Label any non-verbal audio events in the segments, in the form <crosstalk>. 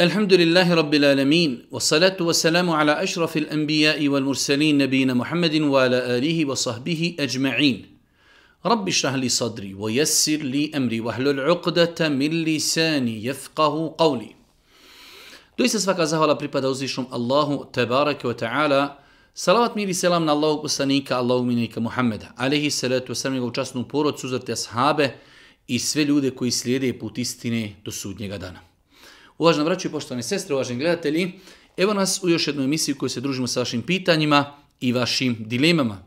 الحمد لله رب العالمين والصلاة والسلام على أشرف الأنبياء والمرسلين نبينا محمد وعلى آله وصحبه أجمعين رب اشرح لي صدري ويسر لي أمري واحلل العقدة من لساني يفقه قولي دويس أسفاك أزاه على بريبا الله تبارك وتعالى Salavat mir i selam na Allahog poslanika, Allahog minika Muhammeda, alihi salatu wasalam, njegovu časnu porod, suzrte ashabe i sve ljude koji slijede put istine do sudnjega dana. Uvažena braću i poštovane sestre, uvaženi gledatelji, evo nas u još jednoj emisiji u kojoj se družimo sa vašim pitanjima i vašim dilemama.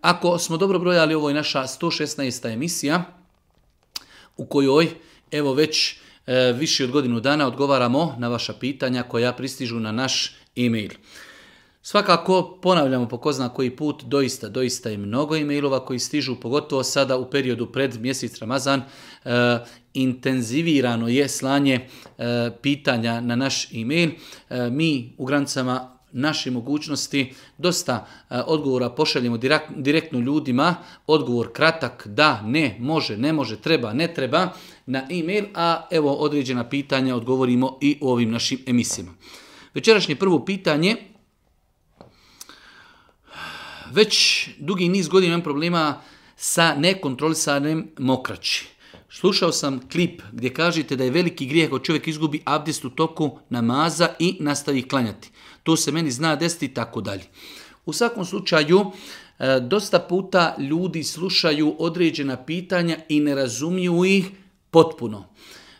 Ako smo dobro brojali, ovo je naša 116. emisija u kojoj, evo već e, više od godinu dana, odgovaramo na vaša pitanja koja pristižu na naš e-mail. Svakako, ponavljamo po ko koji put, doista, doista je mnogo e-mailova koji stižu, pogotovo sada u periodu pred mjesec Ramazan. E, intenzivirano je slanje e, pitanja na naš e-mail. E, mi u granicama naše mogućnosti dosta e, odgovora pošaljemo direktno ljudima. Odgovor kratak, da, ne, može, ne može, treba, ne treba na e-mail, a evo određena pitanja odgovorimo i u ovim našim emisijama. Večerašnje prvo pitanje. Već dugi niz godina imam problema sa nekontrolisanim mokraći. Slušao sam klip gdje kažete da je veliki grijeh ako čovjek izgubi abdest u toku namaza i nastavi klanjati. To se meni zna desiti i tako dalje. U svakom slučaju, e, dosta puta ljudi slušaju određena pitanja i ne razumiju ih potpuno.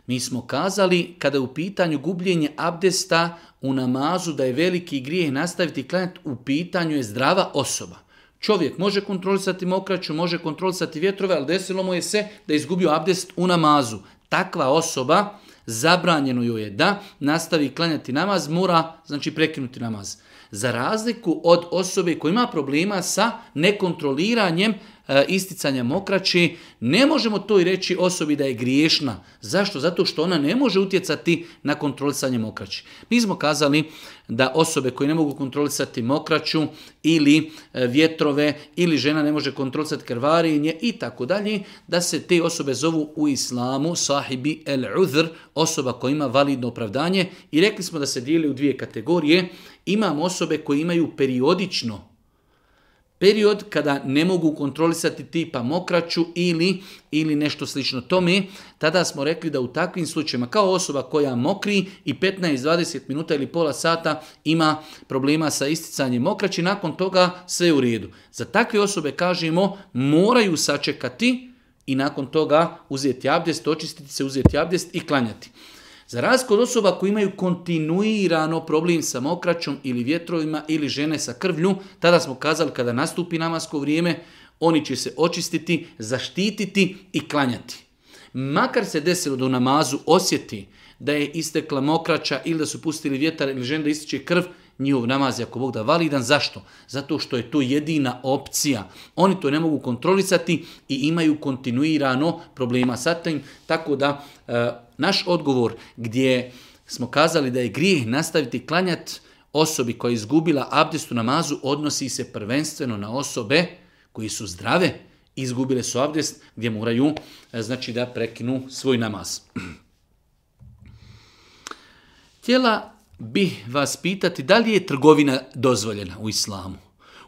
Mi smo kazali kada je u pitanju gubljenje abdesta u namazu da je veliki grijeh nastaviti klanjati u pitanju je zdrava osoba. Čovjek može kontrolisati mokraću, može kontrolisati vjetrove, ali desilo mu je se da je izgubio abdest u namazu. Takva osoba, zabranjeno joj je da nastavi klanjati namaz, mora znači prekinuti namaz. Za razliku od osobe koja ima problema sa nekontroliranjem E, isticanja mokraći, ne možemo to i reći osobi da je griješna. Zašto? Zato što ona ne može utjecati na kontrolisanje mokraći. Mi smo kazali da osobe koje ne mogu kontrolisati mokraću ili e, vjetrove ili žena ne može kontrolisati krvarinje i tako dalje, da se te osobe zovu u islamu sahibi el udhr, osoba koja ima validno opravdanje i rekli smo da se dijeli u dvije kategorije. Imamo osobe koje imaju periodično period kada ne mogu kontrolisati tipa mokraću ili, ili nešto slično tome, tada smo rekli da u takvim slučajima kao osoba koja mokri i 15-20 minuta ili pola sata ima problema sa isticanjem mokraći, nakon toga sve u redu. Za takve osobe kažemo moraju sačekati i nakon toga uzeti abdest, očistiti se, uzeti abdest i klanjati. Za razliku od osoba koji imaju kontinuirano problem sa mokraćom ili vjetrovima ili žene sa krvlju, tada smo kazali kada nastupi namasko vrijeme, oni će se očistiti, zaštititi i klanjati. Makar se desilo da u namazu osjeti da je istekla mokraća ili da su pustili vjetar ili žene da ističe krv, njihov namaz je ako Bog da validan. Zašto? Zato što je to jedina opcija. Oni to ne mogu kontrolisati i imaju kontinuirano problema sa tim, tako da e, naš odgovor gdje smo kazali da je grijeh nastaviti klanjat osobi koja je izgubila abdestu namazu odnosi se prvenstveno na osobe koji su zdrave, i izgubile su abdest gdje moraju e, znači da prekinu svoj namaz. Htjela bih vas pitati da li je trgovina dozvoljena u islamu,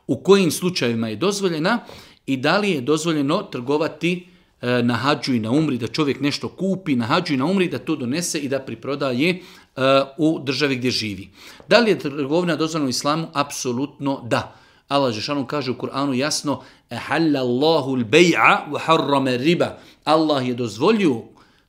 u kojim slučajevima je dozvoljena i da li je dozvoljeno trgovati E, na i na umri, da čovjek nešto kupi, na i na umri, da to donese i da priprodaje e, u državi gdje živi. Da li je trgovina dozvoljena u islamu? Apsolutno da. Allah Žešanu kaže u Kur'anu jasno Allah je dozvolio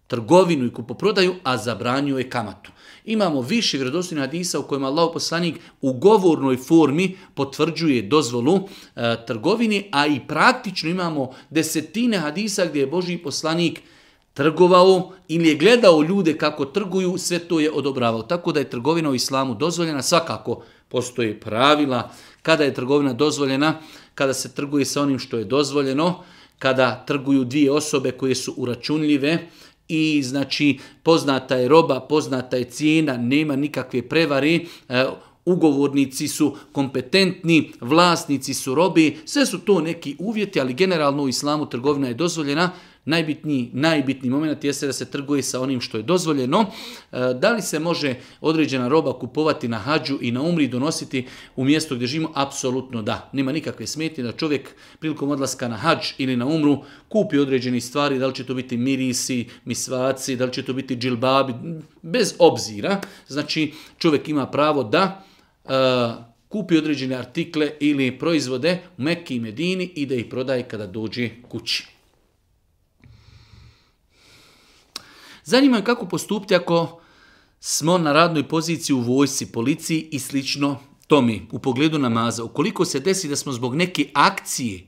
trgovinu i kupoprodaju, a zabranio je kamatu. Imamo više vjerodostojnih hadisa u kojima Allah poslanik u govornoj formi potvrđuje dozvolu e, trgovini, a i praktično imamo desetine hadisa gdje je Boži poslanik trgovao ili je gledao ljude kako trguju, sve to je odobravao. Tako da je trgovina u islamu dozvoljena, svakako postoje pravila kada je trgovina dozvoljena, kada se trguje sa onim što je dozvoljeno, kada trguju dvije osobe koje su uračunljive, i znači poznata je roba, poznata je cijena, nema nikakve prevare, ugovornici su kompetentni, vlasnici su robi, sve su to neki uvjeti, ali generalno u islamu trgovina je dozvoljena najbitniji, najbitniji moment jeste da se trguje sa onim što je dozvoljeno. E, da li se može određena roba kupovati na hađu i na umri donositi u mjesto gdje živimo? Apsolutno da. Nema nikakve smetnje da čovjek prilikom odlaska na hađ ili na umru kupi određene stvari, da li će to biti mirisi, misvaci, da li će to biti džilbabi, bez obzira. Znači čovjek ima pravo da e, kupi određene artikle ili proizvode u Mekki i Medini i da ih prodaje kada dođe kući. Zanima je kako postupiti ako smo na radnoj poziciji u vojsci, policiji i slično tomi u pogledu namaza. Ukoliko se desi da smo zbog neke akcije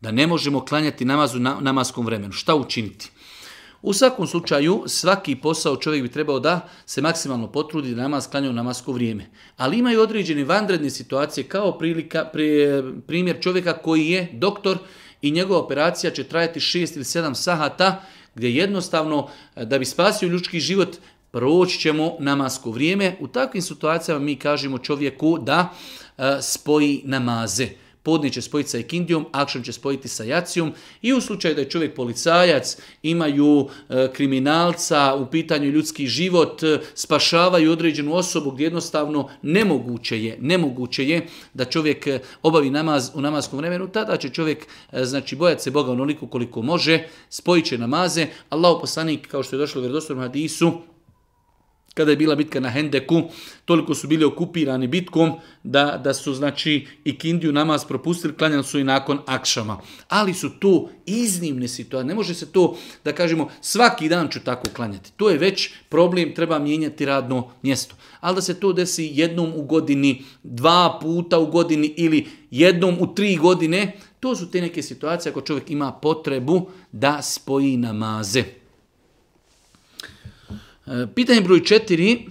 da ne možemo klanjati namazu u namaskom vremenu, šta učiniti? U svakom slučaju, svaki posao čovjek bi trebao da se maksimalno potrudi da namaz klanja u namasko vrijeme. Ali imaju određene vanredne situacije kao prilika, primjer čovjeka koji je doktor i njegova operacija će trajati 6 ili 7 sahata, gdje jednostavno e, da bi spasio ljudski život proći ćemo namasko vrijeme. U takvim situacijama mi kažemo čovjeku da e, spoji namaze podni će spojiti sa ikindijom, akšan će spojiti sa jacijom i u slučaju da je čovjek policajac, imaju e, kriminalca, u pitanju ljudski život, e, spašavaju određenu osobu gdje jednostavno nemoguće je, nemoguće je da čovjek e, obavi namaz u namaskom vremenu, tada će čovjek znači bojati se Boga onoliko koliko može, spojit će namaze, Allah poslanik kao što je došlo u hadisu, kada je bila bitka na Hendeku, toliko su bili okupirani bitkom da, da su znači i Kindiju namaz propustili, klanjali su i nakon Akšama. Ali su to iznimne situacije, ne može se to da kažemo svaki dan ću tako klanjati. To je već problem, treba mijenjati radno mjesto. Ali da se to desi jednom u godini, dva puta u godini ili jednom u tri godine, to su te neke situacije ako čovjek ima potrebu da spoji namaze. E, pitanje broj četiri.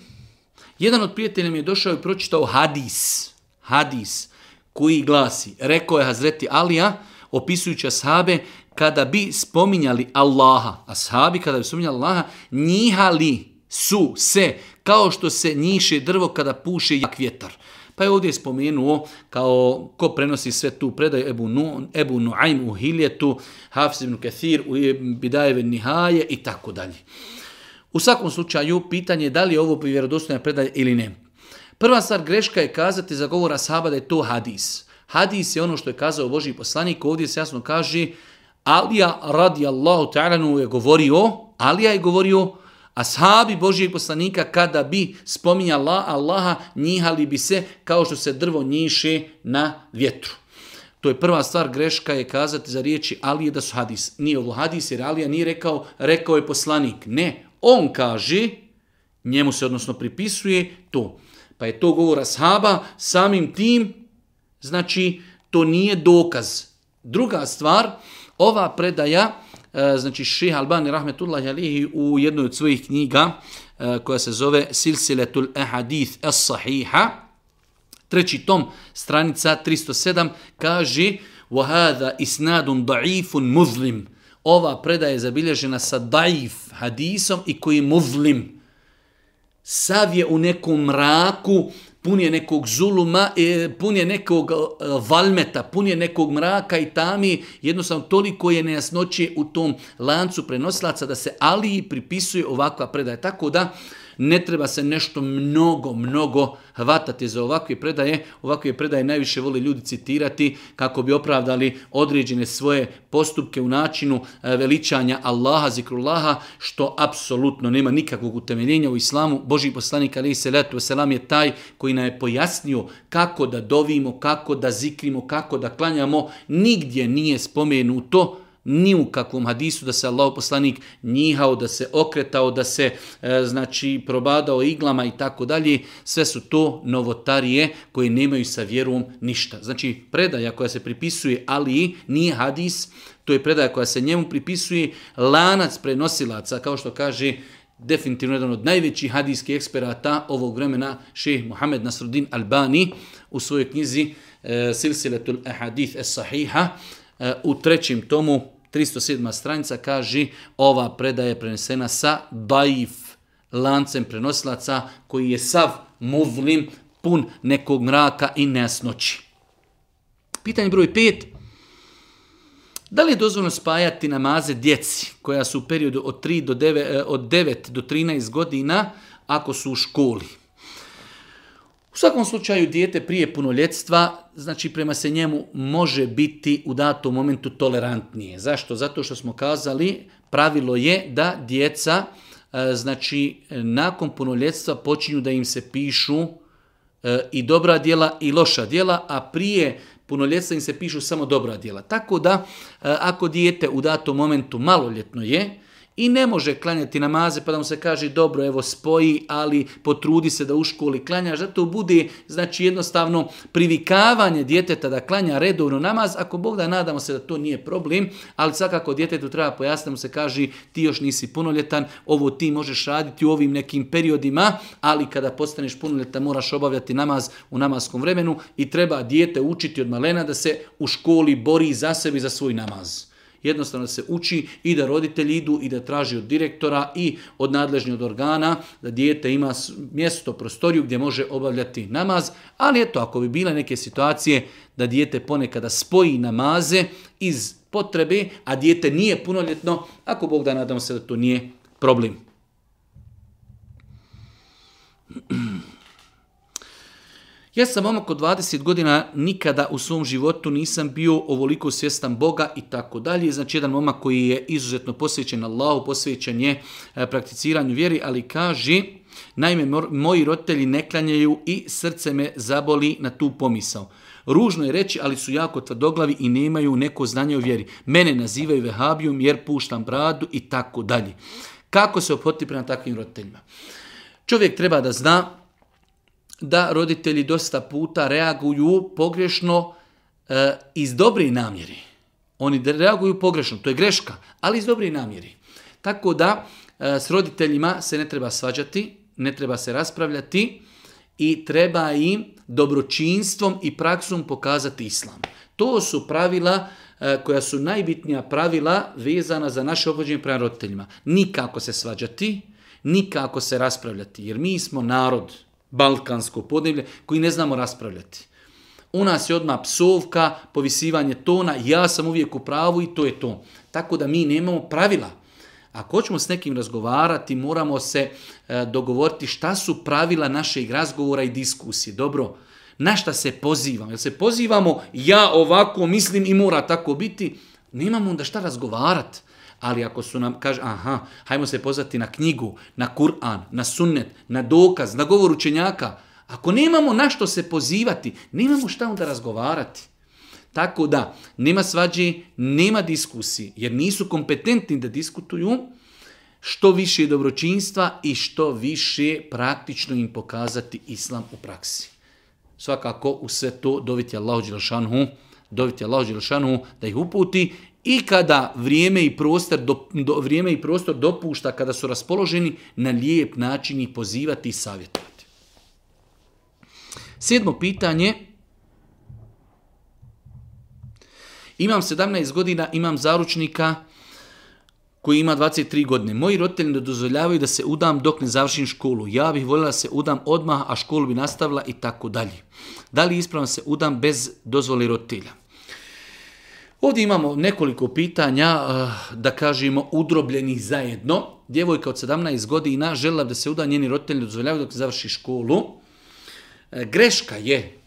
Jedan od prijatelja mi je došao i pročitao hadis. Hadis koji glasi, rekao je Hazreti Alija, opisujući ashabe, kada bi spominjali Allaha, ashabi kada bi spominjali Allaha, njihali su se, kao što se njiše drvo kada puše jak vjetar. Pa je ovdje spomenuo, kao ko prenosi sve tu predaju, Ebu, nu, Ebu Nuaym u Hiljetu, Hafsibnu ibn u Bidajeve Nihaje i tako dalje. U svakom slučaju, pitanje je da li je ovo vjerodostojna predaja ili ne. Prva stvar greška je kazati za govora sahaba da je to hadis. Hadis je ono što je kazao Boži poslanik, ovdje se jasno kaže Alija radijallahu ta'alanu je govorio, Alija je govorio, Ashabi Božijeg poslanika kada bi spominjala Allaha njihali bi se kao što se drvo njiše na vjetru. To je prva stvar, greška je kazati za riječi Alije da su hadis. Nije ovo hadis jer Alija nije rekao, rekao je poslanik. Ne, on kaže, njemu se odnosno pripisuje to. Pa je to govor ashaba, samim tim, znači, to nije dokaz. Druga stvar, ova predaja, e, znači Ših Albani Rahmetullahi Alihi u jednoj od svojih knjiga e, koja se zove Silsiletul Ahadith As-Sahiha, treći tom, stranica 307, kaže وَهَذَا إِسْنَادٌ ضَعِيفٌ مُظْلِمٌ ova predaja je zabilježena sa daif hadisom i koji je muvlim. Sav je u nekom mraku, pun je nekog zuluma, e, pun je nekog e, valmeta, pun je nekog mraka i tami. Jednostavno, toliko je nejasnoće u tom lancu prenosilaca da se Ali pripisuje ovakva predaja. Tako da, ne treba se nešto mnogo, mnogo hvatati za ovakve predaje. Ovakve predaje najviše vole ljudi citirati kako bi opravdali određene svoje postupke u načinu e, veličanja Allaha, zikrullaha, što apsolutno nema nikakvog utemeljenja u islamu. Boži poslanik Ali letu Selam je taj koji nam je pojasnio kako da dovimo, kako da zikrimo, kako da klanjamo. Nigdje nije spomenuto ni u kakvom hadisu da se Allah poslanik njihao, da se okretao, da se e, znači probadao iglama i tako dalje. Sve su to novotarije koje nemaju sa vjerom ništa. Znači predaja koja se pripisuje ali nije hadis, to je predaja koja se njemu pripisuje lanac prenosilaca, kao što kaže definitivno jedan od najvećih hadijskih eksperata ovog vremena, šeh Mohamed Nasruddin Albani u svojoj knjizi e, Silsiletul Ahadith Es Sahiha, E, u trećem tomu 307. stranica kaže ova predaja je prenesena sa daif lancem prenosilaca koji je sav muvlim pun nekog mraka i nejasnoći. Pitanje broj 5. Da li je dozvoljno spajati namaze djeci koja su u periodu od 3 do 9, e, od 9 do 13 godina ako su u školi? U svakom slučaju dijete prije punoljetstva, znači prema se njemu može biti u datom momentu tolerantnije. Zašto? Zato što smo kazali, pravilo je da djeca e, znači nakon punoljetstva počinju da im se pišu e, i dobra djela i loša djela, a prije punoljetstva im se pišu samo dobra djela. Tako da e, ako dijete u datom momentu maloljetno je, i ne može klanjati namaze pa da mu se kaže dobro evo spoji ali potrudi se da u školi klanjaš da to bude znači jednostavno privikavanje djeteta da klanja redovno namaz ako Bog da nadamo se da to nije problem ali svakako djetetu treba pojasniti da mu se kaže ti još nisi punoljetan ovo ti možeš raditi u ovim nekim periodima ali kada postaneš punoljetan moraš obavljati namaz u namaskom vremenu i treba dijete učiti od malena da se u školi bori za sebi za svoj namaz jednostavno se uči i da roditelji idu i da traži od direktora i od nadležnih od organa da dijete ima mjesto, prostoriju gdje može obavljati namaz, ali eto, ako bi bile neke situacije da dijete ponekada spoji namaze iz potrebe, a dijete nije punoljetno, ako Bog da nadam se da to nije problem. Ja sam momak od 20 godina nikada u svom životu nisam bio ovoliko svjestan Boga i tako dalje. Znači jedan momak koji je izuzetno posvećen Allahu, posvećen je e, prakticiranju vjeri, ali kaže Naime, moji roditelji ne klanjaju i srce me zaboli na tu pomisao. Ružno je reći, ali su jako tvrdoglavi i nemaju neko znanje o vjeri. Mene nazivaju vehabijom jer puštam bradu i tako dalje. Kako se opotipi na takvim roditeljima? Čovjek treba da zna da roditelji dosta puta reaguju pogrešno e, iz dobre namjeri. Oni reaguju pogrešno, to je greška, ali iz dobre namjeri. Tako da e, s roditeljima se ne treba svađati, ne treba se raspravljati i treba im dobročinstvom i praksom pokazati islam. To su pravila e, koja su najbitnija pravila vezana za naše obhođenje prema roditeljima. Nikako se svađati, nikako se raspravljati, jer mi smo narod balkansko podneblje, koji ne znamo raspravljati. U nas je odmah psovka, povisivanje tona, ja sam uvijek u pravu i to je to. Tako da mi nemamo pravila. Ako hoćemo s nekim razgovarati, moramo se e, dogovoriti šta su pravila našeg razgovora i diskusije. Dobro, na šta se pozivamo? Jel se pozivamo, ja ovako mislim i mora tako biti? Nemamo onda šta razgovarati ali ako su nam, kaže, aha, hajmo se pozvati na knjigu, na Kur'an, na sunnet, na dokaz, na govor učenjaka, ako nemamo na što se pozivati, nemamo šta onda razgovarati. Tako da, nema svađe, nema diskusije, jer nisu kompetentni da diskutuju, što više dobročinstva i što više praktično im pokazati islam u praksi. Svakako u sve to doviti Allahu Đelšanhu, doviti Allahu da ih uputi i kada vrijeme i, prostor, do, vrijeme i prostor dopušta, kada su raspoloženi, na lijep način ih pozivati i savjetovati. Sedmo pitanje. Imam 17 godina, imam zaručnika koji ima 23 godine. Moji roditelji ne dozvoljavaju da se udam dok ne završim školu. Ja bih voljela da se udam odmah, a školu bi nastavila i tako dalje. Da li ispravno se udam bez dozvoli roditelja? Ovdje imamo nekoliko pitanja, eh, da kažemo, udrobljenih zajedno. Djevojka od 17 godina žela da se uda, njeni roditelji dozvoljavaju dok završi školu. Eh, greška je,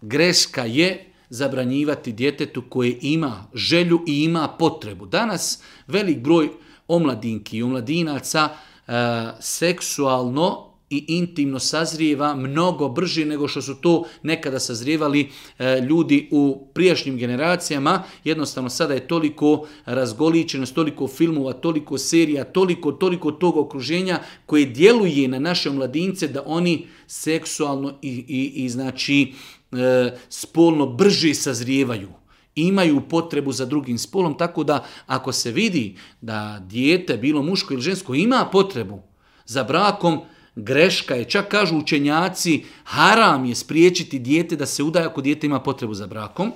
greška je zabranjivati djetetu koje ima želju i ima potrebu. Danas velik broj omladinki i omladinaca eh, seksualno i intimno sazrijeva mnogo brže nego što su to nekada sazrijevali e, ljudi u prijašnjim generacijama. Jednostavno sada je toliko razgoličenost, toliko filmova, toliko serija, toliko, toliko tog okruženja koje djeluje na naše mladince da oni seksualno i, i, znači e, spolno brže sazrijevaju imaju potrebu za drugim spolom, tako da ako se vidi da dijete, bilo muško ili žensko, ima potrebu za brakom, greška je, čak kažu učenjaci, haram je spriječiti dijete da se udaje ako dijete ima potrebu za brakom.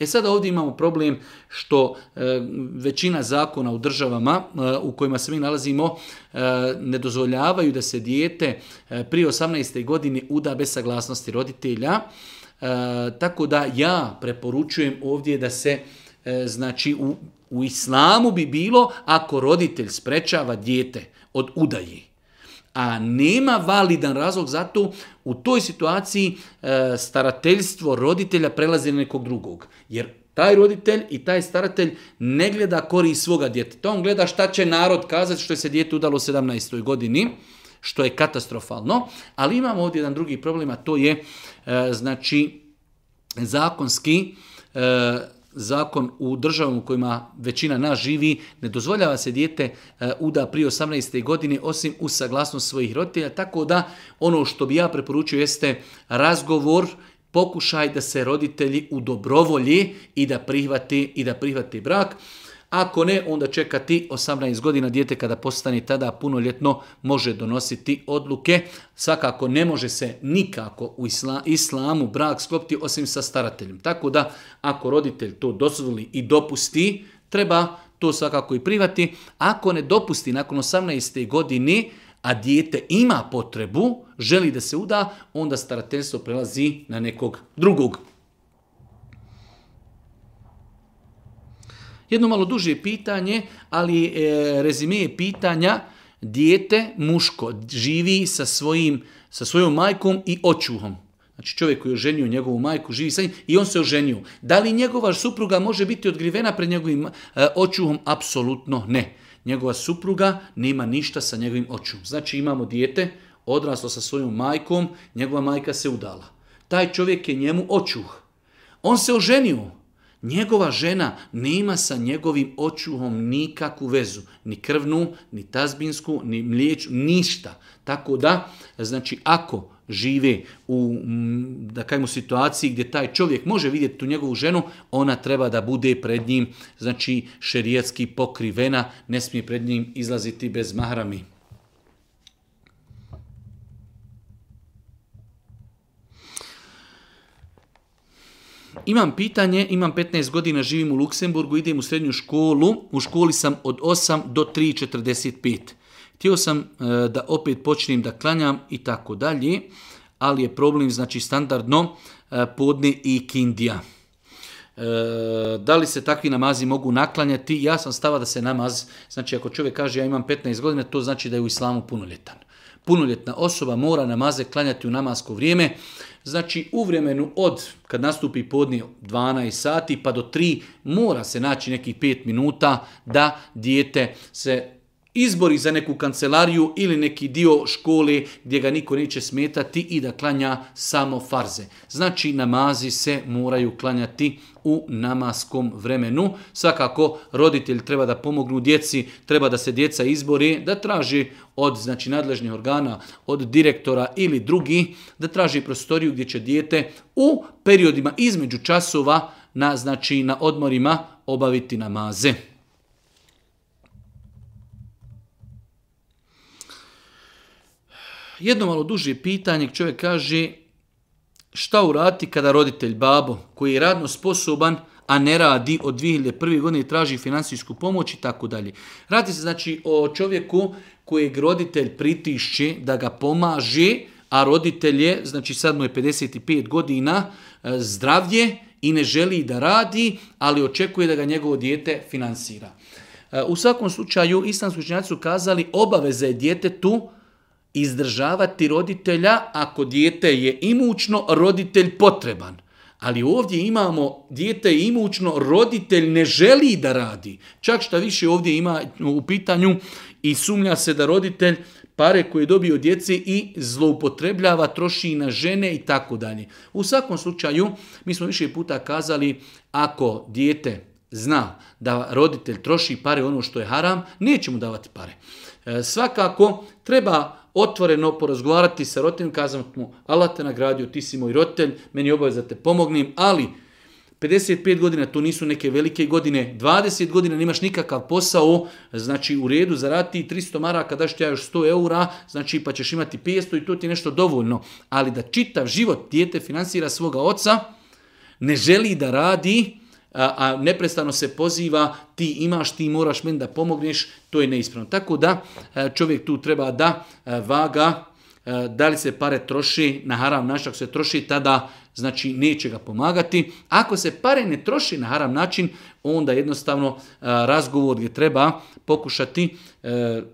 E sada ovdje imamo problem što e, većina zakona u državama e, u kojima se mi nalazimo e, ne dozvoljavaju da se dijete prije 18. godine uda bez saglasnosti roditelja. Tako da ja preporučujem ovdje da se znači u, u islamu bi bilo ako roditelj sprečava dijete od udaji a nema validan razlog za to, u toj situaciji e, starateljstvo roditelja prelazi na nekog drugog. Jer taj roditelj i taj staratelj ne gleda korist svoga djeteta. On gleda šta će narod kazati što je se dijete udalo u 17. godini, što je katastrofalno. Ali imamo ovdje jedan drugi problem, a to je e, znači zakonski e, zakon u državama u kojima većina nas živi, ne dozvoljava se dijete e, uda prije 18. godine osim u saglasnost svojih roditelja, tako da ono što bi ja preporučio jeste razgovor, pokušaj da se roditelji udobrovolji i da prihvati, i da prihvati brak. Ako ne, onda čekati 18 godina dijete kada postane tada punoljetno može donositi odluke. Svakako ne može se nikako u islamu brak sklopiti osim sa starateljem. Tako da ako roditelj to dozvoli i dopusti, treba to svakako i privati. Ako ne dopusti nakon 18. godine, a dijete ima potrebu, želi da se uda, onda starateljstvo prelazi na nekog drugog. Jedno malo duže pitanje, ali e, rezime pitanja, dijete, muško, živi sa, svojim, sa svojom majkom i očuhom. Znači čovjek koji je oženio njegovu majku, živi sa njim i on se oženio. Da li njegova supruga može biti odgrivena pred njegovim e, očuhom? Apsolutno ne. Njegova supruga nema ništa sa njegovim očuhom. Znači imamo dijete, odraslo sa svojom majkom, njegova majka se udala. Taj čovjek je njemu očuh. On se oženio, Njegova žena nema sa njegovim očuhom nikakvu vezu, ni krvnu, ni tazbinsku, ni mliječu, ništa. Tako da, znači, ako žive u da situaciji gdje taj čovjek može vidjeti tu njegovu ženu, ona treba da bude pred njim, znači šerijetski pokrivena, ne smije pred njim izlaziti bez mahrami. Imam pitanje, imam 15 godina, živim u Luksemburgu, idem u srednju školu, u školi sam od 8 do 3.45. Htio sam e, da opet počnem da klanjam i tako dalje, ali je problem znači standardno e, podne i kindija. E, da li se takvi namazi mogu naklanjati? Ja sam stava da se namaz, znači ako čovjek kaže ja imam 15 godina, to znači da je u islamu punoljetan. Punoljetna osoba mora namaze klanjati u namasko vrijeme. Znači u vremenu od kad nastupi podnije 12 sati pa do 3 mora se naći nekih 5 minuta da dijete se izbori za neku kancelariju ili neki dio škole gdje ga niko neće smetati i da klanja samo farze. Znači namazi se moraju klanjati u namaskom vremenu. Svakako roditelj treba da pomognu djeci, treba da se djeca izbori, da traži od znači nadležnih organa, od direktora ili drugi, da traži prostoriju gdje će dijete u periodima između časova na znači na odmorima obaviti namaze. jedno malo duže pitanje, čovjek kaže šta urati kada roditelj, babo, koji je radno sposoban, a ne radi od 2001. godine traži financijsku pomoć i tako dalje. Radi se znači o čovjeku kojeg roditelj pritišće da ga pomaže, a roditelj je, znači sad mu je 55 godina, e, zdravlje i ne želi da radi, ali očekuje da ga njegovo dijete financira. E, u svakom slučaju, islamski učenjaci su kazali obaveza je tu, izdržavati roditelja ako dijete je imućno, roditelj potreban. Ali ovdje imamo dijete imućno, roditelj ne želi da radi. Čak šta više ovdje ima u pitanju i sumnja se da roditelj pare koje je dobio djeci i zloupotrebljava, troši na žene i tako dalje. U svakom slučaju, mi smo više puta kazali, ako dijete zna da roditelj troši pare ono što je haram, neće mu davati pare. E, svakako, treba otvoreno porazgovarati sa roditeljem, kazati mu, Allah te nagradio, ti si moj roditelj, meni je obaveza te pomognim, ali 55 godina, to nisu neke velike godine, 20 godina nemaš nikakav posao, znači u redu zarati 300 maraka, daš ti ja još 100 eura, znači pa ćeš imati 500 i to ti je nešto dovoljno. Ali da čitav život dijete financira svoga oca, ne želi da radi, a neprestano se poziva ti imaš, ti moraš meni da pomogneš, to je neispravno. Tako da e, čovjek tu treba da e, vaga e, da li se pare troši na haram način, ako se troši tada znači neće ga pomagati. Ako se pare ne troši na haram način, onda jednostavno razgovor gdje treba pokušati e,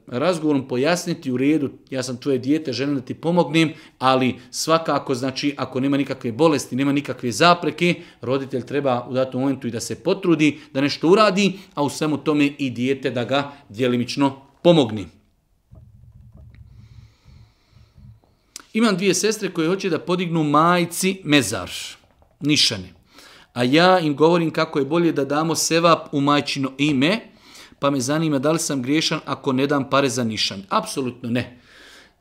razgovorom pojasniti u redu, ja sam tvoje dijete, želim da ti pomognem, ali svakako, znači, ako nema nikakve bolesti, nema nikakve zapreke, roditelj treba u datom momentu i da se potrudi, da nešto uradi, a u svemu tome i dijete da ga djelimično pomogni. Imam dvije sestre koje hoće da podignu majci mezar, nišane a ja im govorim kako je bolje da damo sevap u majčino ime, pa me zanima da li sam griješan ako ne dam pare za nišan. Apsolutno ne.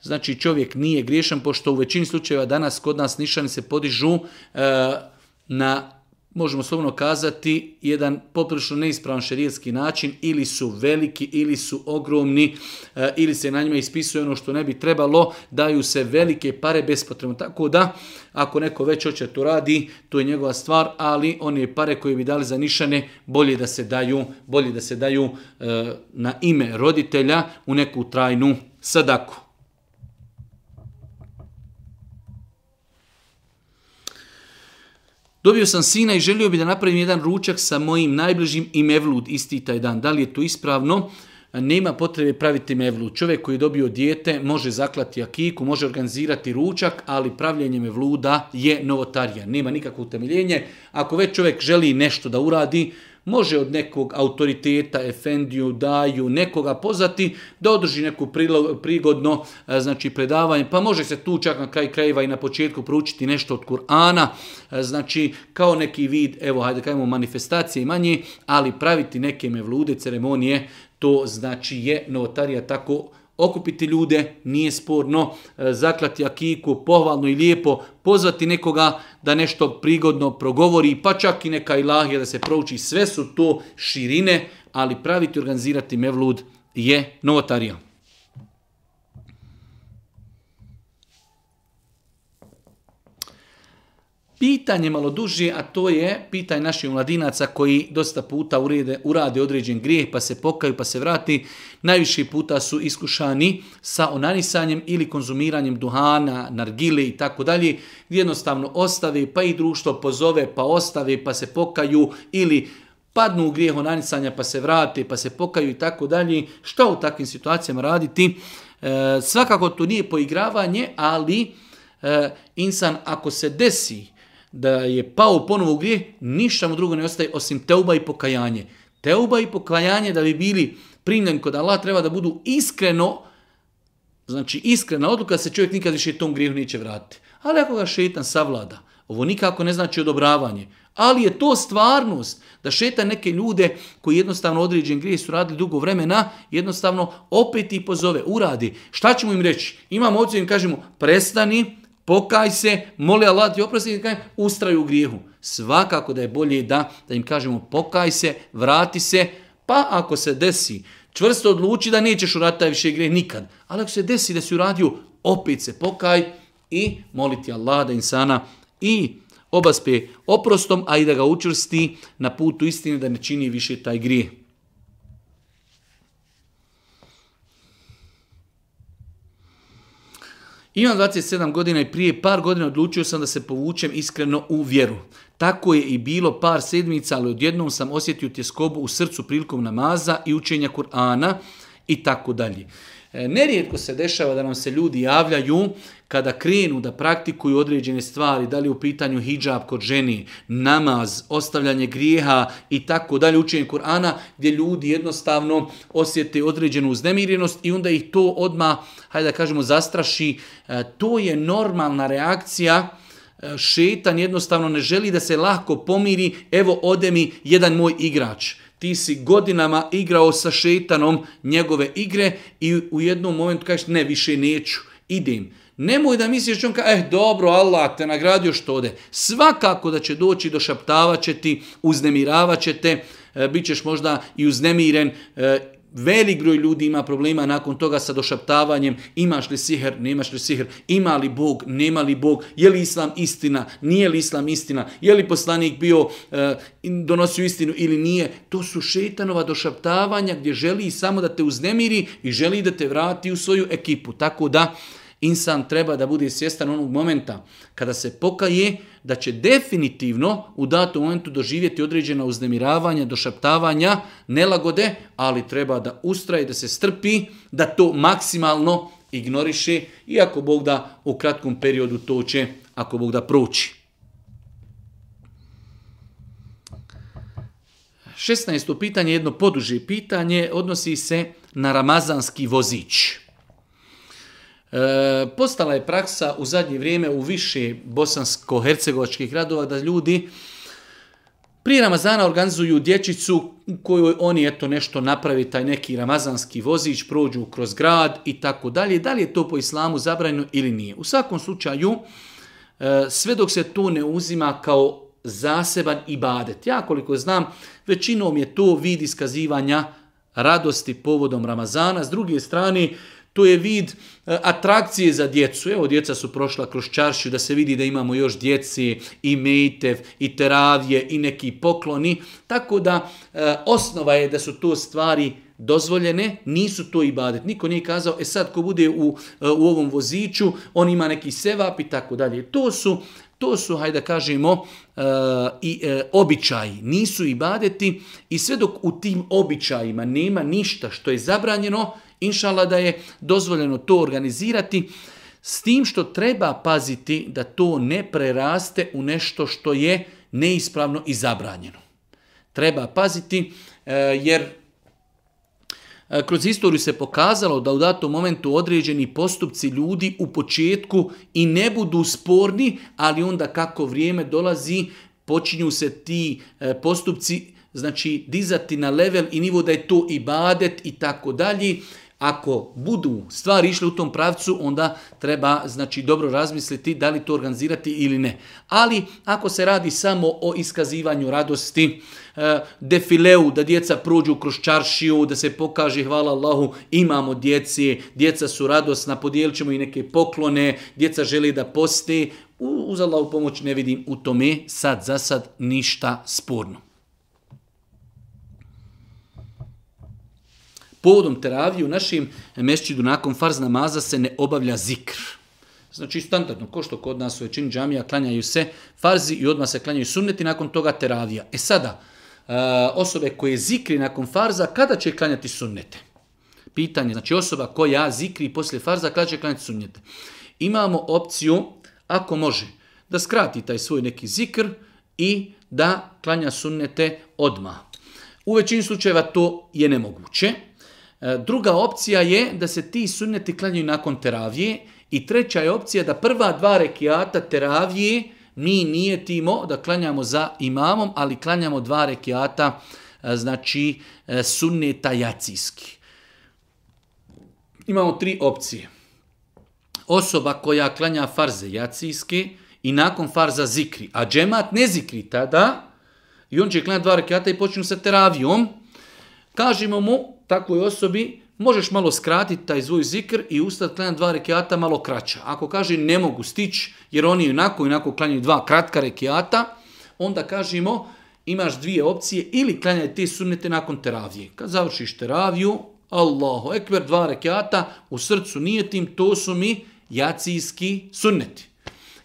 Znači čovjek nije griješan, pošto u većini slučajeva danas kod nas nišani se podižu e, na možemo slobno kazati, jedan poprilično neispravan šerijetski način, ili su veliki, ili su ogromni, eh, ili se na njima ispisuje ono što ne bi trebalo, daju se velike pare bespotrebno. Tako da, ako neko već hoće to radi, to je njegova stvar, ali one pare koje bi dali za nišane, bolje da se daju, bolje da se daju eh, na ime roditelja u neku trajnu sadaku. Dobio sam sina i želio bi da napravim jedan ručak sa mojim najbližim i mevlud isti taj dan. Da li je to ispravno? Nema potrebe praviti mevlud. Čovjek koji je dobio dijete može zaklati akiku, može organizirati ručak, ali pravljenje mevluda je novotarija. Nema nikakvo utemeljenje. Ako već čovjek želi nešto da uradi, može od nekog autoriteta, efendiju, daju, nekoga pozvati da održi neku prigodno e, znači predavanje, pa može se tu čak na kraj krajeva i na početku proučiti nešto od Kur'ana, e, znači kao neki vid, evo hajde kajemo manifestacije i manje, ali praviti neke mevlude, ceremonije, to znači je novotarija tako okupiti ljude, nije sporno, e, zaklati akiku, pohvalno i lijepo, pozvati nekoga da nešto prigodno progovori, pa čak i neka ilahija da se prouči, sve su to širine, ali praviti organizirati mevlud je novotarija. pitanje malo duže, a to je pitanje naših mladinaca koji dosta puta urede, urade određen grijeh, pa se pokaju, pa se vrati. Najviše puta su iskušani sa onanisanjem ili konzumiranjem duhana, nargile i tako dalje. Jednostavno ostave, pa i društvo pozove, pa ostave, pa se pokaju ili padnu u grijeh onanisanja pa se vrate, pa se pokaju i tako dalje. Što u takvim situacijama raditi? E, svakako to nije poigravanje, ali e, insan ako se desi da je pao ponovo grije, ništa mu drugo ne ostaje osim teuba i pokajanje. Teuba i pokajanje da bi bili primljeni kod Allah treba da budu iskreno, znači iskrena odluka da se čovjek nikad više tom grijehu neće vratiti. Ali ako ga šetan savlada, ovo nikako ne znači odobravanje, ali je to stvarnost da šeta neke ljude koji jednostavno određen grijeh su radili dugo vremena, jednostavno opet ih pozove, uradi. Šta ćemo im reći? Imamo ovdje im kažemo prestani, pokaj se, moli Allah ti oprosti ustraju u grijehu. Svakako da je bolje da, da im kažemo pokaj se, vrati se, pa ako se desi, čvrsto odluči da nećeš uraditi taj više grijeh nikad, ali ako se desi da si uradio, opet se pokaj i moliti Allah da insana i obaspe oprostom, a i da ga učvrsti na putu istine da ne čini više taj grijeh. Imam 27 godina i prije par godina odlučio sam da se povučem iskreno u vjeru. Tako je i bilo par sedmica, ali odjednom sam osjetio tjeskobu u srcu prilikom namaza i učenja Kur'ana i tako dalje. E, nerijetko se dešava da nam se ljudi javljaju kada krenu da praktikuju određene stvari, da li u pitanju hijab kod ženi, namaz, ostavljanje grijeha i tako dalje, učenje Kur'ana, gdje ljudi jednostavno osjete određenu uznemirjenost i onda ih to odma, hajde da kažemo, zastraši. E, to je normalna reakcija e, šetan jednostavno ne želi da se lahko pomiri, evo ode mi jedan moj igrač ti si godinama igrao sa šetanom njegove igre i u jednom momentu kažeš ne, više neću, idem. Nemoj da misliš on kaže, eh dobro, Allah te nagradio što ode. Svakako da će doći, došaptavat će ti, uznemiravat će te, e, bit ćeš možda i uznemiren, e, velik broj ljudi ima problema nakon toga sa došaptavanjem imaš li siher, nemaš li siher, ima li Bog, nema li Bog, je li Islam istina, nije li Islam istina, je li poslanik bio, e, donosio istinu ili nije. To su šetanova došaptavanja gdje želi samo da te uznemiri i želi da te vrati u svoju ekipu. Tako da insan treba da bude svjestan onog momenta kada se pokaje, da će definitivno u datom momentu doživjeti određena uznemiravanja, došaptavanja, nelagode, ali treba da ustraje, da se strpi, da to maksimalno ignoriše, ako Bog da u kratkom periodu to će, ako Bog da proći. 16. pitanje, jedno poduže pitanje, odnosi se na ramazanski vozić. E, postala je praksa u zadnje vrijeme u više bosansko-hercegovačkih gradova da ljudi prije Ramazana organizuju dječicu u kojoj oni eto nešto napravi taj neki ramazanski vozić, prođu kroz grad i tako dalje. Da li je to po islamu zabranjeno ili nije? U svakom slučaju, e, sve dok se to ne uzima kao zaseban ibadet. Ja koliko znam, većinom je to vid iskazivanja radosti povodom Ramazana. S druge strane, to je vid e, atrakcije za djecu. Evo, djeca su prošla kroz čaršiju da se vidi da imamo još djeci i mejtev, i teravije i neki pokloni. Tako da e, osnova je da su to stvari dozvoljene, nisu to i badet. Niko nije kazao, e sad ko bude u, e, u ovom voziću, on ima neki sevap i tako dalje. To su, to su hajde da kažemo, i običaji, nisu badeti. i sve dok u tim običajima nema ništa što je zabranjeno, Inšala da je dozvoljeno to organizirati, s tim što treba paziti da to ne preraste u nešto što je neispravno i zabranjeno. Treba paziti e, jer e, kroz istoriju se pokazalo da u datom momentu određeni postupci ljudi u početku i ne budu sporni, ali onda kako vrijeme dolazi počinju se ti e, postupci znači dizati na level i nivo da je to badet i tako dalje ako budu stvari išle u tom pravcu, onda treba znači dobro razmisliti da li to organizirati ili ne. Ali ako se radi samo o iskazivanju radosti, e, defileu, da djeca prođu kroz čaršiju, da se pokaže hvala Allahu, imamo djeci, djeca su radosna, podijelit ćemo i neke poklone, djeca žele da poste, uz u pomoć ne vidim u tome sad za sad ništa sporno. povodom teravije u našim mešćidu nakon farz namaza se ne obavlja zikr. Znači standardno, ko što kod nas u većini džamija klanjaju se farzi i odmah se klanjaju sunneti, nakon toga teravija. E sada, e, osobe koje zikri nakon farza, kada će klanjati sunnete? Pitanje, znači osoba koja zikri poslije farza, kada će klanjati sunnete? Imamo opciju, ako može, da skrati taj svoj neki zikr i da klanja sunnete odmah. U većini slučajeva to je nemoguće, E, druga opcija je da se ti sunneti klanjaju nakon teravije i treća je opcija da prva dva rekiata teravije mi nije timo da klanjamo za imamom, ali klanjamo dva rekiata e, znači e, sunneta jacijski. Imamo tri opcije. Osoba koja klanja farze jacijske i nakon farza zikri, a džemat ne zikri tada i on će klanjati dva rekiata i počinu sa teravijom, Kažemo mu, takvoj osobi, možeš malo skratiti taj zvoj zikr i ustat klanjati dva rekiata malo kraća. Ako kaže ne mogu stić jer oni onako i onako klanjaju dva kratka rekiata, onda kažemo imaš dvije opcije ili klanjaj te sunnete nakon teravije. Kad završiš teraviju, Allahu ekber, dva rekiata, u srcu nije tim, to su mi jacijski sunneti.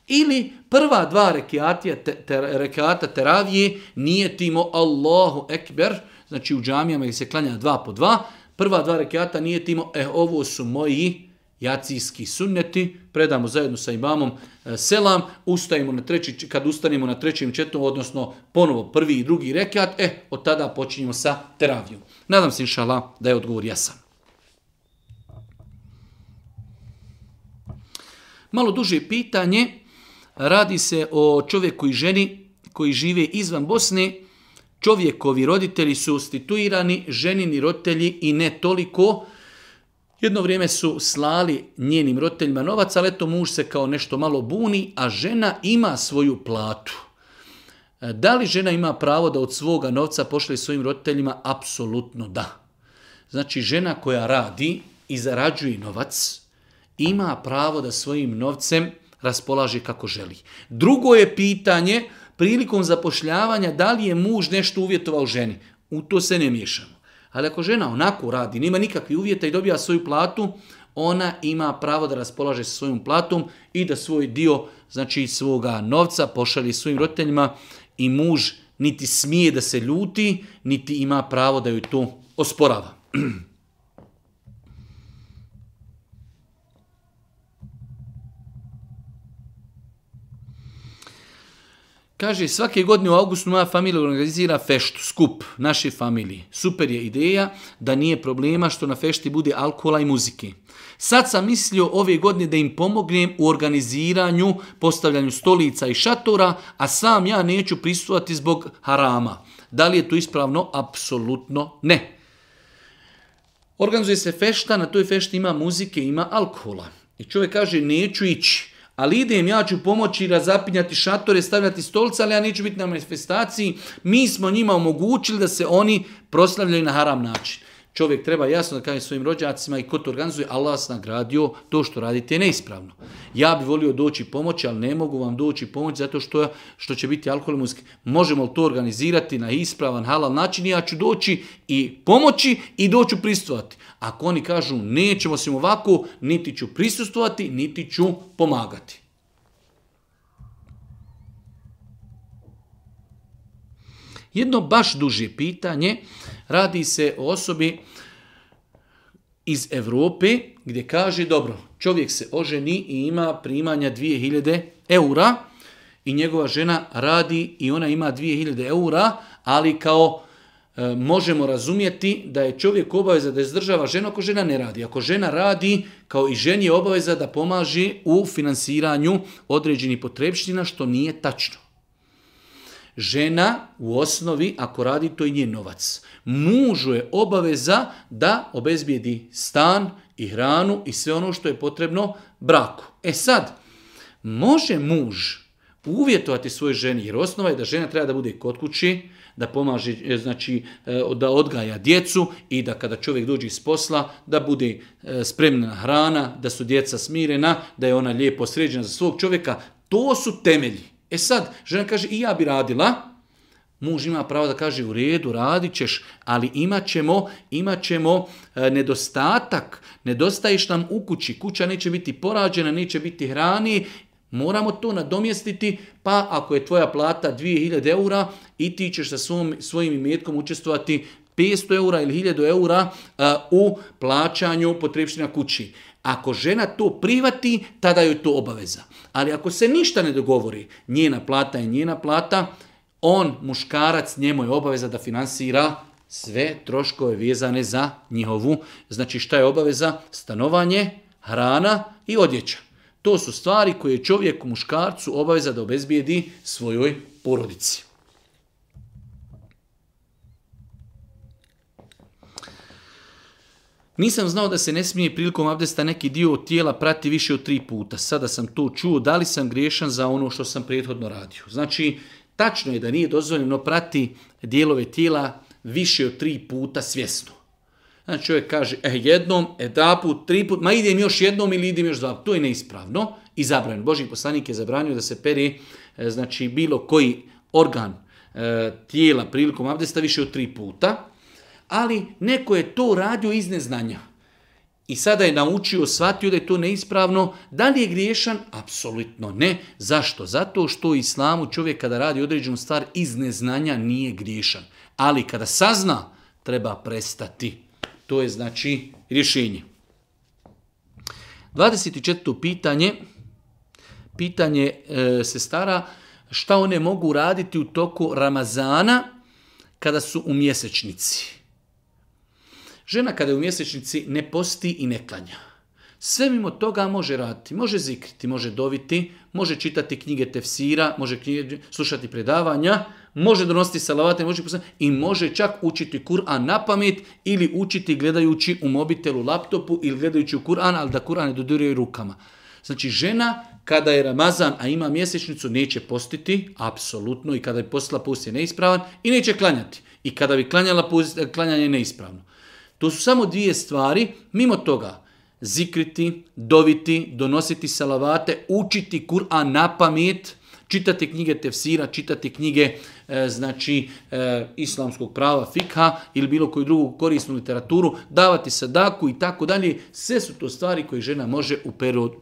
Ili prva dva rekiata, te, rekata teravije nije timo Allahu ekber, znači u džamijama gdje se klanja dva po dva, prva dva rekiata nije timo, e ovo su moji jacijski sunneti, predamo zajedno sa imamom eh, selam, ustajemo na treći, kad ustanemo na trećem četvrtu, odnosno ponovo prvi i drugi rekiat, e, od tada počinjemo sa teravijom. Nadam se, inšala, da je odgovor jasan. Malo duže pitanje, radi se o čovjeku i ženi koji žive izvan Bosne, čovjekovi roditelji su ustituirani, ženini roditelji i ne toliko. Jedno vrijeme su slali njenim roditeljima novac, ali eto muž se kao nešto malo buni, a žena ima svoju platu. E, da li žena ima pravo da od svoga novca pošle svojim roditeljima? Apsolutno da. Znači žena koja radi i zarađuje novac ima pravo da svojim novcem raspolaže kako želi. Drugo je pitanje prilikom zapošljavanja da li je muž nešto uvjetovao ženi. U to se ne miješamo. Ali ako žena onako radi, nema nikakvih uvjeta i dobija svoju platu, ona ima pravo da raspolaže sa svojom platom i da svoj dio, znači svoga novca pošalje svojim roditeljima i muž niti smije da se ljuti, niti ima pravo da joj to osporava. <clears throat> Kaže, svake godine u augustu moja familija organizira feštu, skup naše familiji. Super je ideja da nije problema što na fešti bude alkohola i muzike. Sad sam mislio ove godine da im pomognem u organiziranju, postavljanju stolica i šatora, a sam ja neću pristovati zbog harama. Da li je to ispravno? Apsolutno ne. Organizuje se fešta, na toj fešti ima muzike, ima alkohola. I čovjek kaže, neću ići ali idem, ja ću pomoći razapinjati šatore, stavljati stolce, ali ja neću biti na manifestaciji. Mi smo njima omogućili da se oni proslavljaju na haram način. Čovjek treba jasno da kaže svojim rođacima i ko to organizuje, Allah vas nagradio, to što radite je neispravno. Ja bih volio doći pomoći, ali ne mogu vam doći pomoći zato što, što će biti alkohol Možemo li to organizirati na ispravan, halal način ja ću doći i pomoći i doću prisustvovati. Ako oni kažu nećemo se ovako, niti ću prisustvovati, niti ću pomagati. Jedno baš duže pitanje, radi se o osobi iz Europe gdje kaže, dobro, čovjek se oženi i ima primanja 2000 eura i njegova žena radi i ona ima 2000 eura, ali kao e, možemo razumjeti da je čovjek obaveza da izdržava ženu ako žena ne radi. Ako žena radi, kao i ženi je obaveza da pomaže u finansiranju određenih potrebština, što nije tačno. Žena u osnovi, ako radi, to je njen novac. Mužu je obaveza da obezbijedi stan i hranu i sve ono što je potrebno braku. E sad, može muž uvjetovati svoj ženi, jer osnova je da žena treba da bude kod kući, da pomaže, e, znači e, da odgaja djecu i da kada čovjek dođe iz posla, da bude e, spremna hrana, da su djeca smirena, da je ona lijepo sređena za svog čovjeka. To su temelji. E sad, žena kaže i ja bi radila, muž ima pravo da kaže u redu, radit ćeš, ali imat ćemo, imat ćemo e, nedostatak, nedostaješ nam u kući, kuća neće biti porađena, neće biti hrani, moramo to nadomjestiti, pa ako je tvoja plata 2000 eura i ti ćeš sa svojim imetkom učestvovati 500 eura ili 1000 eura e, u plaćanju potrebština kući. Ako žena to privati, tada joj to obaveza. Ali ako se ništa ne dogovori, njena plata je njena plata, on, muškarac, njemu je obaveza da finansira sve troškove vezane za njihovu. Znači šta je obaveza? Stanovanje, hrana i odjeća. To su stvari koje je čovjek muškarcu obaveza da obezbijedi svojoj porodici. Nisam znao da se ne smije prilikom abdesta neki dio tijela prati više od tri puta. Sada sam to čuo, da li sam griješan za ono što sam prethodno radio. Znači, tačno je da nije dozvoljeno prati dijelove tijela više od tri puta svjesno. Znači čovjek kaže, e, jednom, e, dva put, tri puta, ma idem još jednom ili idem još dva To je neispravno i zabranjeno. Boži poslanik je zabranio da se peri e, znači, bilo koji organ e, tijela prilikom abdesta više od tri puta ali neko je to radio iz neznanja. I sada je naučio, shvatio da je to neispravno. Da li je griješan? Apsolutno ne. Zašto? Zato što islamu čovjek kada radi određenu stvar iz neznanja nije griješan. Ali kada sazna, treba prestati. To je znači rješenje. 24. pitanje. Pitanje e, se stara šta one mogu raditi u toku Ramazana kada su u mjesečnici. Žena kada je u mjesečnici ne posti i ne klanja. Sve mimo toga može raditi, može zikriti, može doviti, može čitati knjige tefsira, može slušati predavanja, može donositi salavate, može i može čak učiti Kur'an na pamet ili učiti gledajući u mobitelu, laptopu ili gledajući u Kur'an, ali da Kur'an ne dodiruje rukama. Znači žena kada je Ramazan, a ima mjesečnicu, neće postiti, apsolutno, i kada je postila post je neispravan, i neće klanjati. I kada bi klanjala klanjanje neispravno. To su samo dvije stvari, mimo toga zikriti, doviti, donositi salavate, učiti Kur'an na pamet, čitati knjige tefsira, čitati knjige e, znači e, islamskog prava, fikha ili bilo koju drugu korisnu literaturu, davati sadaku i tako dalje. Sve su to stvari koje žena može u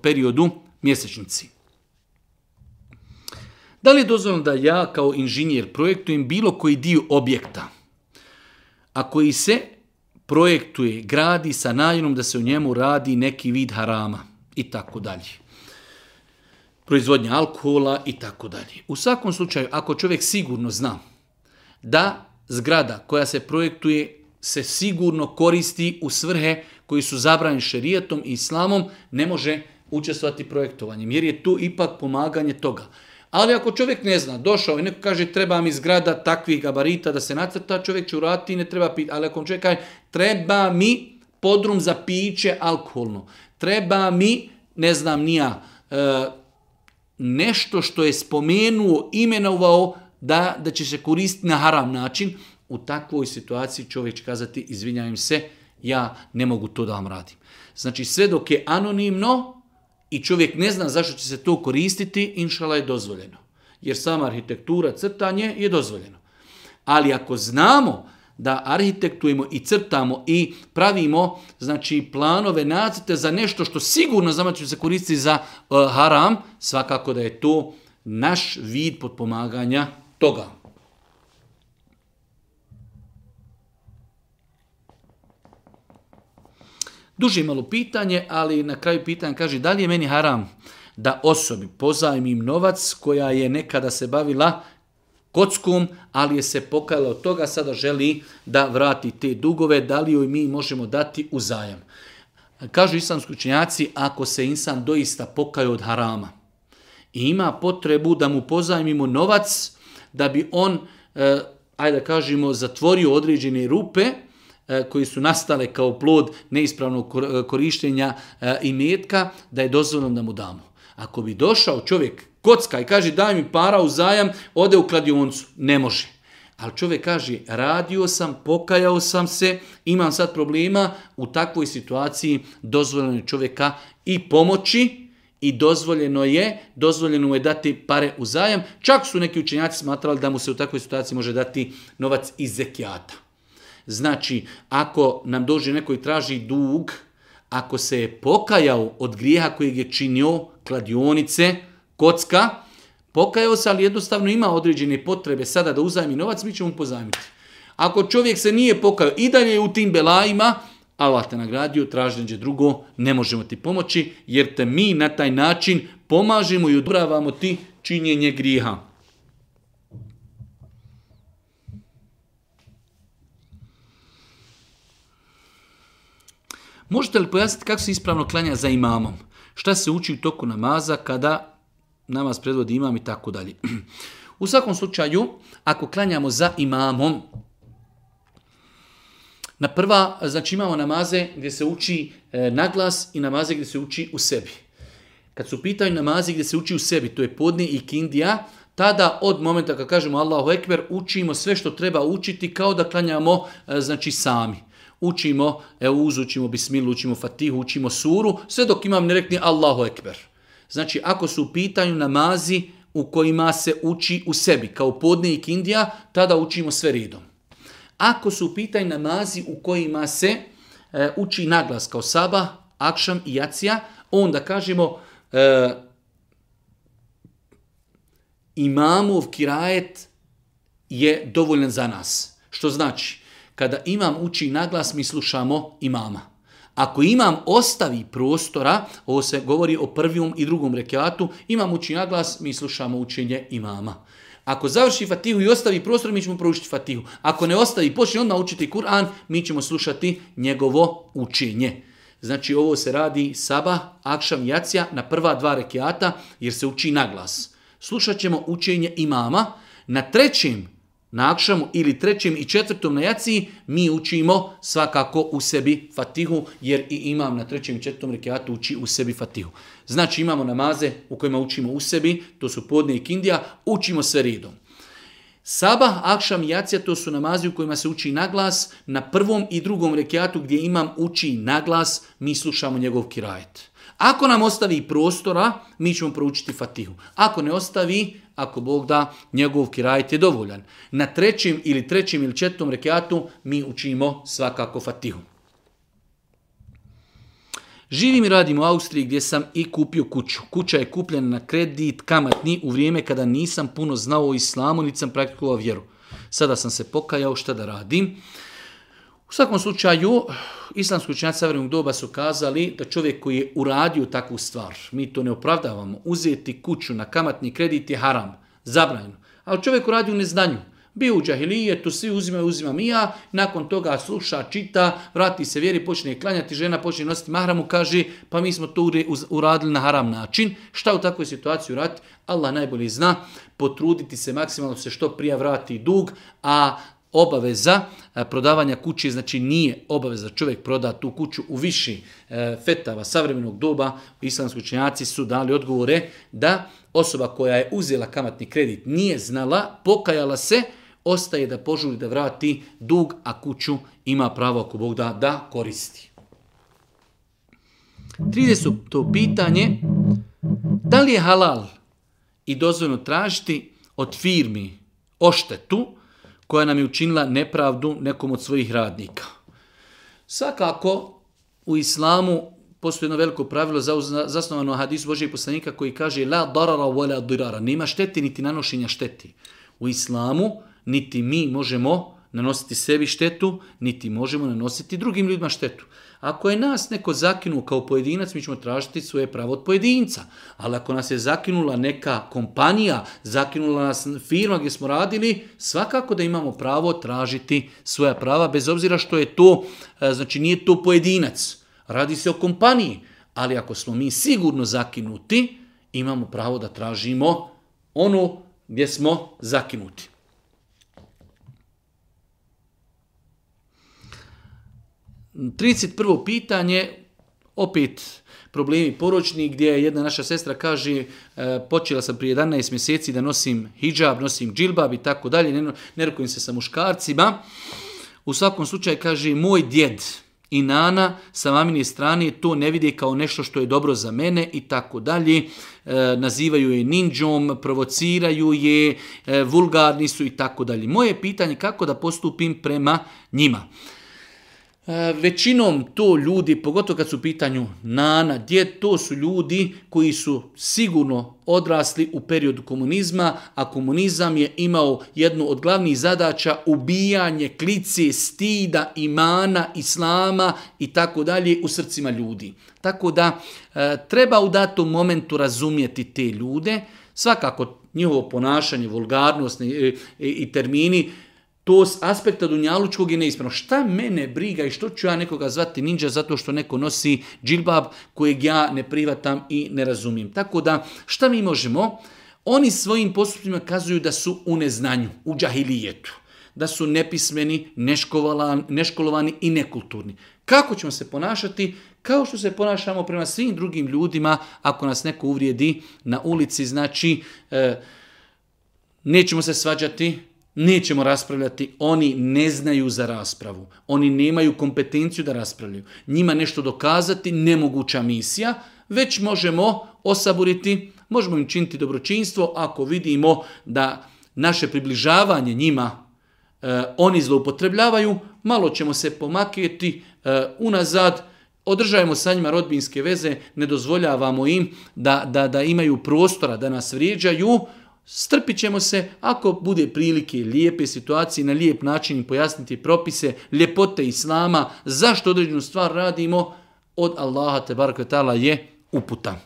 periodu mjesečnici. Da li je dozvoljeno da ja kao inženjer projektujem bilo koji dio objekta, a koji se projektuje, gradi sa najinom da se u njemu radi neki vid harama i tako dalje. Proizvodnja alkohola i tako dalje. U svakom slučaju, ako čovjek sigurno zna da zgrada koja se projektuje se sigurno koristi u svrhe koji su zabranjeni šerijatom i islamom, ne može učestvovati projektovanjem, jer je tu ipak pomaganje toga. Ali ako čovjek ne zna, došao i neko kaže treba mi zgrada takvih gabarita da se nacrta, čovjek će uraditi i ne treba piti. Ali ako čovjek kaže treba mi podrum za piće alkoholno, treba mi, ne znam nija, e, nešto što je spomenuo, imenovao da, da će se koristiti na haram način, u takvoj situaciji čovjek će kazati izvinjavim se, ja ne mogu to da vam radim. Znači sve dok je anonimno, i čovjek ne zna zašto će se to koristiti, inšala je dozvoljeno. Jer sama arhitektura, crtanje je dozvoljeno. Ali ako znamo da arhitektujemo i crtamo i pravimo znači planove, nacrte za nešto što sigurno znamo će se koristiti za eh, haram, svakako da je to naš vid potpomaganja toga. Duže malo pitanje, ali na kraju pitanja kaže da li je meni haram da osobi pozajmim novac koja je nekada se bavila kockom, ali je se pokajala od toga, sada želi da vrati te dugove, da li joj mi možemo dati u zajam. Kažu islamski učenjaci, ako se insan doista pokaju od harama i ima potrebu da mu pozajmimo novac, da bi on, eh, ajde da kažemo, zatvorio određene rupe, E, koji su nastale kao plod neispravnog e, korištenja e, i metka, da je dozvoljeno da mu damo. Ako bi došao čovjek kocka i kaže daj mi para u zajam, ode u kladioncu. Ne može. Ali čovjek kaže, radio sam, pokajao sam se, imam sad problema, u takvoj situaciji dozvoljeno je čovjeka i pomoći i dozvoljeno je, dozvoljeno mu je dati pare u zajam. Čak su neki učenjaci smatrali da mu se u takvoj situaciji može dati novac iz zekijata. Znači, ako nam dođe neko i traži dug, ako se je pokajao od grijeha kojeg je činio, kladionice, kocka, pokajao se, ali jednostavno ima određene potrebe sada da uzajmi novac, mi ćemo mu pozajmiti. Ako čovjek se nije pokajao i dalje u tim belajima, Allah te nagradio, tražnjeđe drugo, ne možemo ti pomoći, jer te mi na taj način pomažemo i odbravamo ti činjenje griha. Možete li pojasniti kako se ispravno klanja za imamom? Šta se uči u toku namaza kada namaz predvodi imam i tako dalje? <clears throat> U svakom slučaju, ako klanjamo za imamom, na prva, znači imamo namaze gdje se uči e, naglas i namaze gdje se uči u sebi. Kad su pitanju namazi gdje se uči u sebi, to je podne i kindija, tada od momenta kad kažemo Allahu Ekber učimo sve što treba učiti kao da klanjamo e, znači sami. Učimo euzu, učimo Bismilu, učimo Fatihu, učimo Suru, sve dok imam ne rekni Allahu Ekber. Znači, ako su u pitanju namazi u kojima se uči u sebi, kao podne indija, tada učimo sve redom. Ako su u pitanju namazi u kojima se e, uči naglas kao Saba, Akšam i Jacija, onda kažemo e, imamov kirajet je dovoljan za nas. Što znači, kada imam uči naglas, mi slušamo imama. Ako imam ostavi prostora, ovo se govori o prvom i drugom rekiatu, imam uči naglas, mi slušamo učenje imama. Ako završi fatihu i ostavi prostor, mi ćemo proučiti fatihu. Ako ne ostavi, počne odmah učiti Kur'an, mi ćemo slušati njegovo učenje. Znači ovo se radi Saba, Akšam, Jacija na prva dva rekiata jer se uči naglas. Slušat ćemo učenje imama. Na trećem na akšamu ili trećem i četvrtom na jaciji, mi učimo svakako u sebi fatihu, jer i imam na trećem i četvrtom rekiatu uči u sebi fatihu. Znači imamo namaze u kojima učimo u sebi, to su podne i kindija, učimo se redom. Sabah, akšam i jacija to su namazi u kojima se uči na glas, na prvom i drugom rekiatu gdje imam uči na glas, mi slušamo njegov kirajet. Ako nam ostavi prostora, mi ćemo proučiti fatihu. Ako ne ostavi, ako Bog da, njegov kirajt je dovoljan. Na trećim ili trećim ili četvrtom rekiatu mi učimo svakako fatihu. Živim i radim u Austriji gdje sam i kupio kuću. Kuća je kupljena na kredit kamatni u vrijeme kada nisam puno znao o islamu, niti sam praktikovao vjeru. Sada sam se pokajao šta da radim. U svakom slučaju, islamski učenjaci doba su kazali da čovjek koji je uradio takvu stvar, mi to ne opravdavamo, uzeti kuću na kamatni kredit je haram, zabranjeno. Ali čovjek uradio u neznanju. Bio u to svi uzimaju, uzimam i ja, nakon toga sluša, čita, vrati se vjeri, počne klanjati, žena počne nositi mahramu, kaže pa mi smo to uradili na haram način. Šta u takvoj situaciji uraditi? Allah najbolje zna, potruditi se maksimalno se što prija vrati dug, a obaveza e, prodavanja kuće, znači nije obaveza čovjek proda tu kuću u viši e, fetava savremenog doba, islamski učenjaci su dali odgovore da osoba koja je uzela kamatni kredit nije znala, pokajala se, ostaje da požuli da vrati dug, a kuću ima pravo ako Bog da, da koristi. 30. pitanje, da li je halal i dozvoljno tražiti od firmi oštetu koja nam je učinila nepravdu nekom od svojih radnika. Svakako, u islamu postoji jedno veliko pravilo zasnovano hadis hadisu Božijeg poslanika koji kaže la darara wa dirara, nema šteti niti nanošenja šteti. U islamu niti mi možemo nanositi sebi štetu, niti možemo nanositi drugim ljudima štetu. Ako je nas neko zakinuo kao pojedinac, mi ćemo tražiti svoje pravo od pojedinca. Ali ako nas je zakinula neka kompanija, zakinula nas firma gdje smo radili, svakako da imamo pravo tražiti svoja prava, bez obzira što je to, e, znači nije to pojedinac. Radi se o kompaniji, ali ako smo mi sigurno zakinuti, imamo pravo da tražimo ono gdje smo zakinuti. 31. pitanje, opet problemi poročni gdje jedna naša sestra kaže e, počela sam prije 11 mjeseci da nosim hijab, nosim džilbab i tako dalje, ne, ne rukujem se sa muškarcima. U svakom slučaju kaže moj djed i nana sa mamine strane to ne vidi kao nešto što je dobro za mene i tako dalje. E, nazivaju je ninđom, provociraju je, e, vulgarni su i tako dalje. Moje pitanje kako da postupim prema njima. E, većinom to ljudi, pogotovo kad su u pitanju nana, gdje to su ljudi koji su sigurno odrasli u periodu komunizma, a komunizam je imao jednu od glavnih zadaća ubijanje klice, stida, imana, islama i tako dalje u srcima ljudi. Tako da e, treba u datom momentu razumjeti te ljude, svakako njihovo ponašanje, vulgarnost e, i termini to s aspekta dunjalučkog je neispravno. Šta mene briga i što ću ja nekoga zvati ninja zato što neko nosi džilbab kojeg ja ne privatam i ne razumijem. Tako da šta mi možemo? Oni svojim postupcima kazuju da su u neznanju, u džahilijetu. Da su nepismeni, neškolovani i nekulturni. Kako ćemo se ponašati? Kao što se ponašamo prema svim drugim ljudima ako nas neko uvrijedi na ulici. Znači, e, nećemo se svađati, Nećemo raspravljati, oni ne znaju za raspravu, oni nemaju kompetenciju da raspravljaju. Njima nešto dokazati nemoguća misija, već možemo osaburiti, možemo im činiti dobročinstvo ako vidimo da naše približavanje njima e, oni zloupotrebljavaju, malo ćemo se pomaknuti e, unazad, održajemo sa njima rodbinske veze, ne dozvoljavamo im da, da, da imaju prostora da nas vrijeđaju, Strpit ćemo se ako bude prilike lijepe situacije na lijep način pojasniti propise, ljepote Islama, zašto određenu stvar radimo, od Allaha te barakvetala je uputa.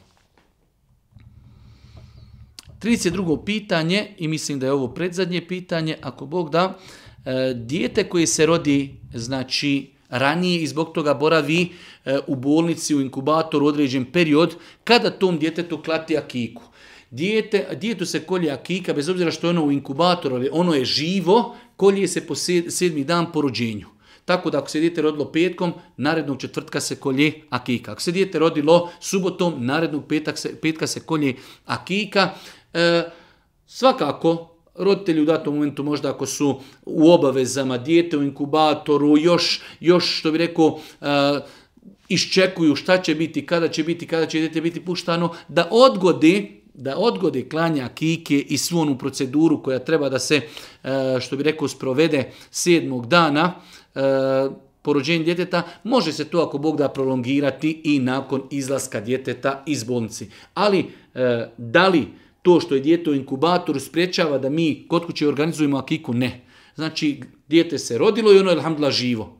32. pitanje, i mislim da je ovo predzadnje pitanje, ako Bog da, e, dijete koje se rodi, znači, ranije i zbog toga boravi e, u bolnici, u inkubatoru određen period, kada tom djetetu klati akiku. Dijete, djetu se kolje akika, bez obzira što je ono u inkubatoru, ono je živo, kolje se po sedmi dan po rođenju. Tako da ako se dijete rodilo petkom, narednog četvrtka se kolje akika. Ako se dijete rodilo subotom, narednog petak se, petka se kolje akika. E, svakako, roditelji u datom momentu možda ako su u obavezama, dijete u inkubatoru, još, još što bi rekao, e, iščekuju šta će biti, kada će biti, kada će dijete biti puštano, da odgodi da odgode klanja kike i svu onu proceduru koja treba da se, e, što bi rekao, sprovede sedmog dana e, po djeteta, može se to ako Bog da prolongirati i nakon izlaska djeteta iz bolnice. Ali, e, da li to što je dijete u inkubatoru spriječava da mi kod kuće organizujemo akiku? Ne. Znači, dijete se rodilo i ono je, alhamdulillah, živo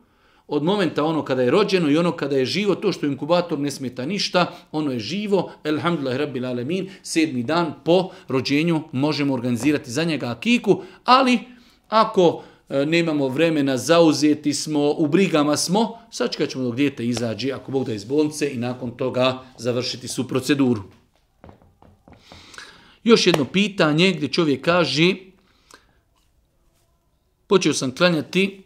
od momenta ono kada je rođeno i ono kada je živo, to što inkubator ne smeta ništa, ono je živo, elhamdulillah rabbil alemin, sedmi dan po rođenju možemo organizirati za njega akiku, ali ako e, nemamo vremena, zauzeti smo, u brigama smo, sačekat ćemo dok dijete izađe, ako Bog da iz bolnice i nakon toga završiti su proceduru. Još jedno pitanje gdje čovjek kaže, počeo sam klanjati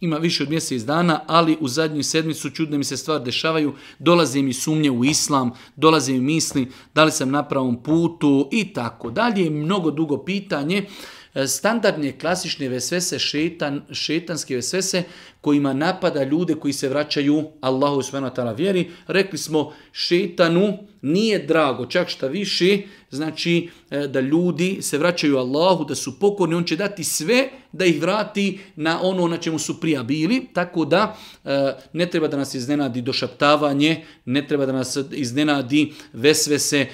ima više od mjesec dana, ali u zadnju sedmicu čudne mi se stvari dešavaju, dolaze mi sumnje u islam, dolaze mi misli da li sam na pravom putu i tako dalje. Mnogo dugo pitanje, E, standardne klasične vesvese, šetan, šetanske vesvese kojima napada ljude koji se vraćaju Allahu Tala vjeri. Rekli smo šetanu nije drago, čak šta više, znači e, da ljudi se vraćaju Allahu, da su pokorni, on će dati sve da ih vrati na ono na čemu su prija bili, tako da e, ne treba da nas iznenadi došaptavanje, ne treba da nas iznenadi vesvese,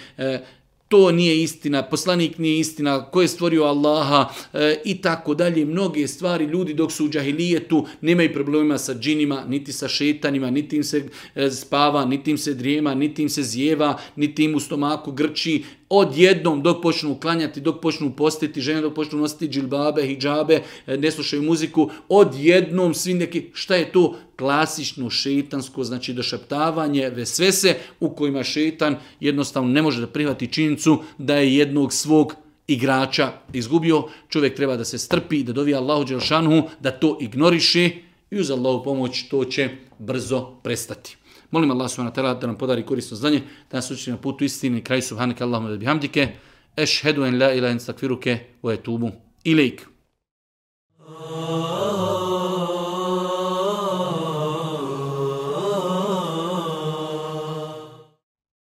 to nije istina, poslanik nije istina, ko je stvorio Allaha e, i tako dalje. Mnoge stvari ljudi dok su u džahilijetu nemaju problema sa džinima, niti sa šetanima, niti im se e, spava, niti im se drijema, niti im se zjeva, niti im u stomaku grči odjednom dok počnu klanjati, dok počnu postiti žene, dok počnu nositi džilbabe, hijabe, e, ne slušaju muziku, odjednom svi neki, šta je to? Klasično šeitansko, znači došaptavanje vesvese u kojima šeitan jednostavno ne može da prihvati činjenicu da je jednog svog igrača izgubio. Čovjek treba da se strpi, da dovija Allahu Đelšanhu, da to ignoriši i uz Allahu pomoć to će brzo prestati. Molim Allah subhanahu wa da nam podari korisno znanje, da nas učini na putu istine, kraj subhanaka Allahumma wa bihamdike, ešhedu en la ila en stakfiruke, o etubu ilaik.